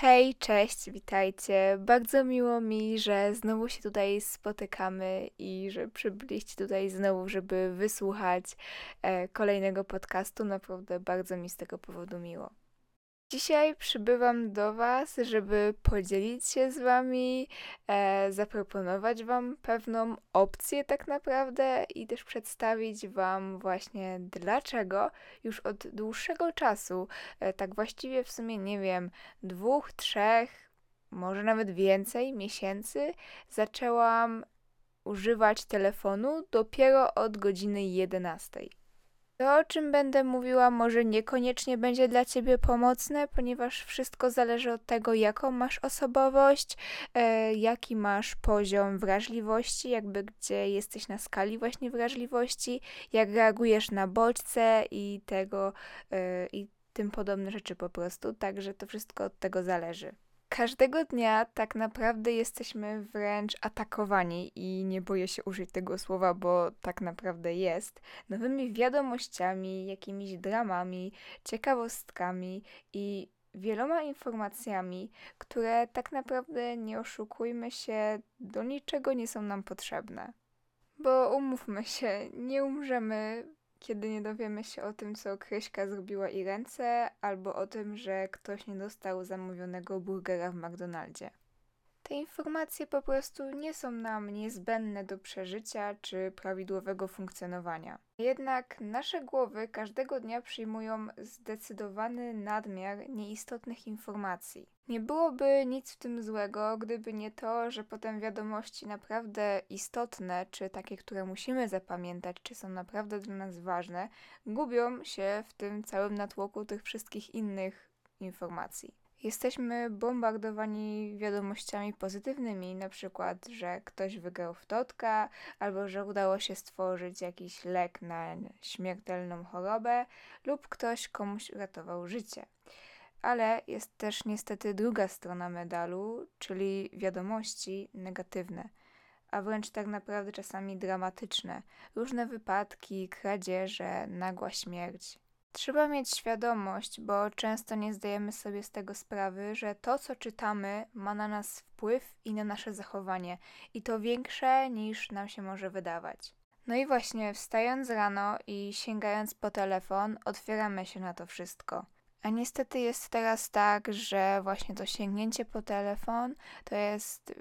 Hej, cześć, witajcie. Bardzo miło mi, że znowu się tutaj spotykamy i że przybyliście tutaj znowu, żeby wysłuchać e, kolejnego podcastu. Naprawdę bardzo mi z tego powodu miło. Dzisiaj przybywam do Was, żeby podzielić się z Wami, e, zaproponować Wam pewną opcję, tak naprawdę, i też przedstawić Wam właśnie dlaczego już od dłuższego czasu, e, tak właściwie w sumie nie wiem, dwóch, trzech, może nawet więcej miesięcy, zaczęłam używać telefonu dopiero od godziny 11. To, o czym będę mówiła, może niekoniecznie będzie dla ciebie pomocne, ponieważ wszystko zależy od tego, jaką masz osobowość, e, jaki masz poziom wrażliwości, jakby gdzie jesteś na skali właśnie wrażliwości, jak reagujesz na bodźce i tego e, i tym podobne rzeczy po prostu. Także to wszystko od tego zależy. Każdego dnia tak naprawdę jesteśmy wręcz atakowani i nie boję się użyć tego słowa, bo tak naprawdę jest, nowymi wiadomościami, jakimiś dramami, ciekawostkami i wieloma informacjami, które tak naprawdę nie oszukujmy się, do niczego nie są nam potrzebne. Bo umówmy się, nie umrzemy kiedy nie dowiemy się o tym, co Kryśka zrobiła i ręce, albo o tym, że ktoś nie dostał zamówionego burgera w McDonaldzie. Te informacje po prostu nie są nam niezbędne do przeżycia czy prawidłowego funkcjonowania. Jednak nasze głowy każdego dnia przyjmują zdecydowany nadmiar nieistotnych informacji. Nie byłoby nic w tym złego, gdyby nie to, że potem wiadomości naprawdę istotne, czy takie, które musimy zapamiętać, czy są naprawdę dla nas ważne, gubią się w tym całym natłoku tych wszystkich innych informacji. Jesteśmy bombardowani wiadomościami pozytywnymi, na przykład, że ktoś wygrał w totka, albo że udało się stworzyć jakiś lek na śmiertelną chorobę, lub ktoś komuś uratował życie. Ale jest też niestety druga strona medalu, czyli wiadomości negatywne, a wręcz tak naprawdę czasami dramatyczne. Różne wypadki, kradzieże, nagła śmierć. Trzeba mieć świadomość, bo często nie zdajemy sobie z tego sprawy, że to, co czytamy, ma na nas wpływ i na nasze zachowanie, i to większe niż nam się może wydawać. No i właśnie, wstając rano i sięgając po telefon, otwieramy się na to wszystko. A niestety jest teraz tak, że właśnie to sięgnięcie po telefon to jest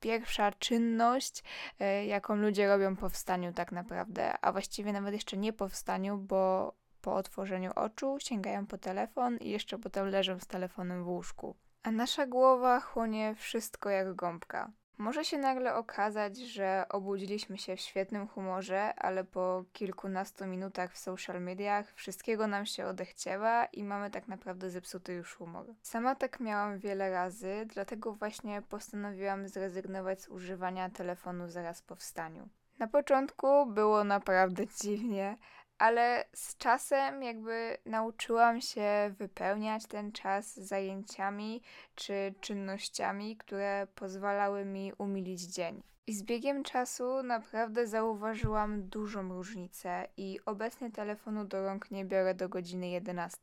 pierwsza czynność, e, jaką ludzie robią po wstaniu, tak naprawdę, a właściwie nawet jeszcze nie po wstaniu, bo po otworzeniu oczu sięgają po telefon i jeszcze potem leżą z telefonem w łóżku. A nasza głowa chłonie wszystko jak gąbka. Może się nagle okazać, że obudziliśmy się w świetnym humorze, ale po kilkunastu minutach w social mediach wszystkiego nam się odechciewa i mamy tak naprawdę zepsuty już humor. Sama tak miałam wiele razy, dlatego właśnie postanowiłam zrezygnować z używania telefonu zaraz po wstaniu. Na początku było naprawdę dziwnie, ale z czasem jakby nauczyłam się wypełniać ten czas zajęciami czy czynnościami, które pozwalały mi umilić dzień. I z biegiem czasu naprawdę zauważyłam dużą różnicę i obecnie telefonu do rąk nie biorę do godziny 11.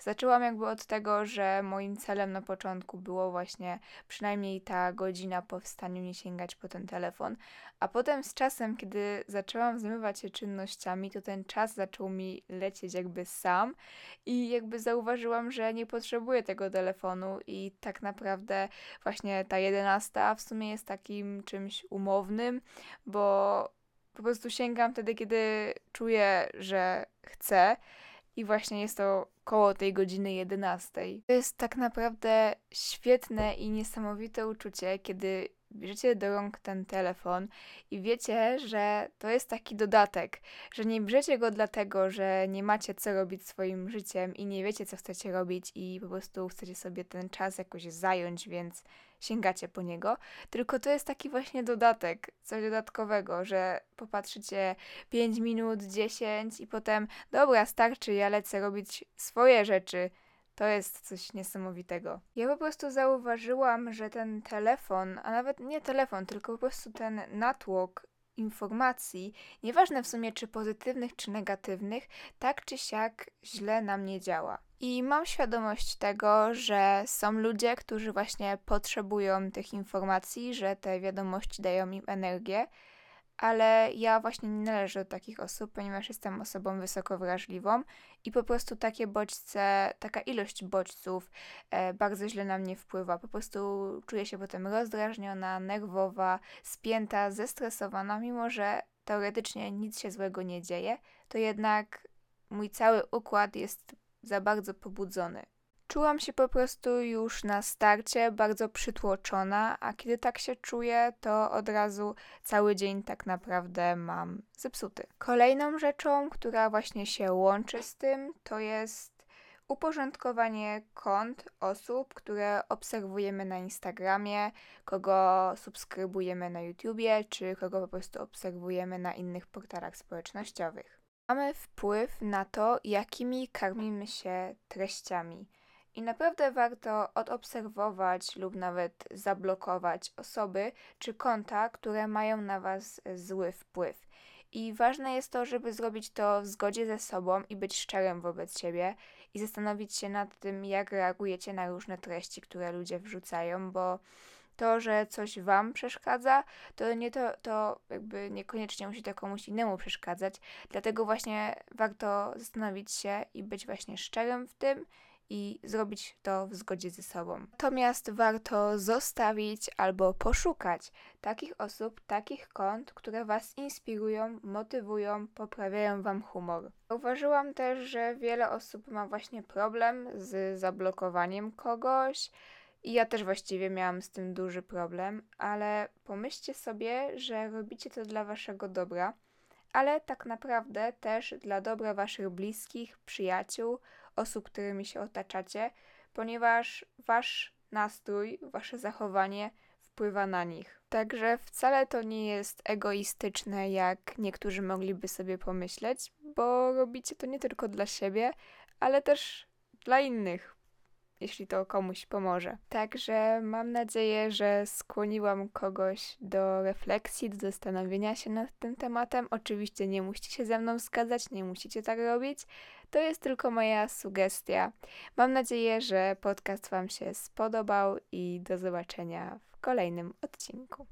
Zaczęłam jakby od tego, że moim celem na początku było właśnie przynajmniej ta godzina po wstaniu nie sięgać po ten telefon, a potem z czasem, kiedy zaczęłam zmywać się czynnościami, to ten czas zaczął mi lecieć jakby sam i jakby zauważyłam, że nie potrzebuję tego telefonu i tak naprawdę właśnie ta 11 w sumie jest takim czymś umownym, bo po prostu sięgam wtedy, kiedy czuję, że chcę. I właśnie jest to koło tej godziny 11. To jest tak naprawdę świetne i niesamowite uczucie, kiedy bierzecie do rąk ten telefon i wiecie, że to jest taki dodatek, że nie bierzecie go dlatego, że nie macie co robić swoim życiem i nie wiecie, co chcecie robić i po prostu chcecie sobie ten czas jakoś zająć, więc sięgacie po niego, tylko to jest taki właśnie dodatek, coś dodatkowego, że popatrzycie 5 minut, 10 i potem, dobra, starczy, ja lecę robić swoje rzeczy, to jest coś niesamowitego. Ja po prostu zauważyłam, że ten telefon, a nawet nie telefon, tylko po prostu ten natłok informacji, nieważne w sumie czy pozytywnych, czy negatywnych, tak czy siak źle na mnie działa. I mam świadomość tego, że są ludzie, którzy właśnie potrzebują tych informacji, że te wiadomości dają im energię, ale ja właśnie nie należę do takich osób, ponieważ jestem osobą wysoko wrażliwą i po prostu takie bodźce, taka ilość bodźców e, bardzo źle na mnie wpływa. Po prostu czuję się potem rozdrażniona, nerwowa, spięta, zestresowana, mimo że teoretycznie nic się złego nie dzieje, to jednak mój cały układ jest za bardzo pobudzony. Czułam się po prostu już na starcie bardzo przytłoczona, a kiedy tak się czuję, to od razu cały dzień tak naprawdę mam zepsuty. Kolejną rzeczą, która właśnie się łączy z tym, to jest uporządkowanie kont osób, które obserwujemy na Instagramie, kogo subskrybujemy na YouTubie, czy kogo po prostu obserwujemy na innych portalach społecznościowych. Mamy wpływ na to, jakimi karmimy się treściami. I naprawdę warto odobserwować lub nawet zablokować osoby czy konta, które mają na Was zły wpływ. I ważne jest to, żeby zrobić to w zgodzie ze sobą i być szczerym wobec siebie i zastanowić się nad tym, jak reagujecie na różne treści, które ludzie wrzucają, bo to, że coś Wam przeszkadza, to nie to, to jakby niekoniecznie musi to komuś innemu przeszkadzać. Dlatego właśnie warto zastanowić się i być właśnie szczerym w tym i zrobić to w zgodzie ze sobą. Natomiast warto zostawić albo poszukać takich osób, takich kont, które Was inspirują, motywują, poprawiają Wam humor. Zauważyłam też, że wiele osób ma właśnie problem z zablokowaniem kogoś. I ja też właściwie miałam z tym duży problem, ale pomyślcie sobie, że robicie to dla waszego dobra, ale tak naprawdę też dla dobra waszych bliskich, przyjaciół, osób, którymi się otaczacie, ponieważ wasz nastrój, wasze zachowanie wpływa na nich. Także wcale to nie jest egoistyczne, jak niektórzy mogliby sobie pomyśleć, bo robicie to nie tylko dla siebie, ale też dla innych, jeśli to komuś pomoże. Także mam nadzieję, że skłoniłam kogoś do refleksji, do zastanowienia się nad tym tematem. Oczywiście nie musicie się ze mną zgadzać, nie musicie tak robić. To jest tylko moja sugestia. Mam nadzieję, że podcast Wam się spodobał i do zobaczenia w kolejnym odcinku.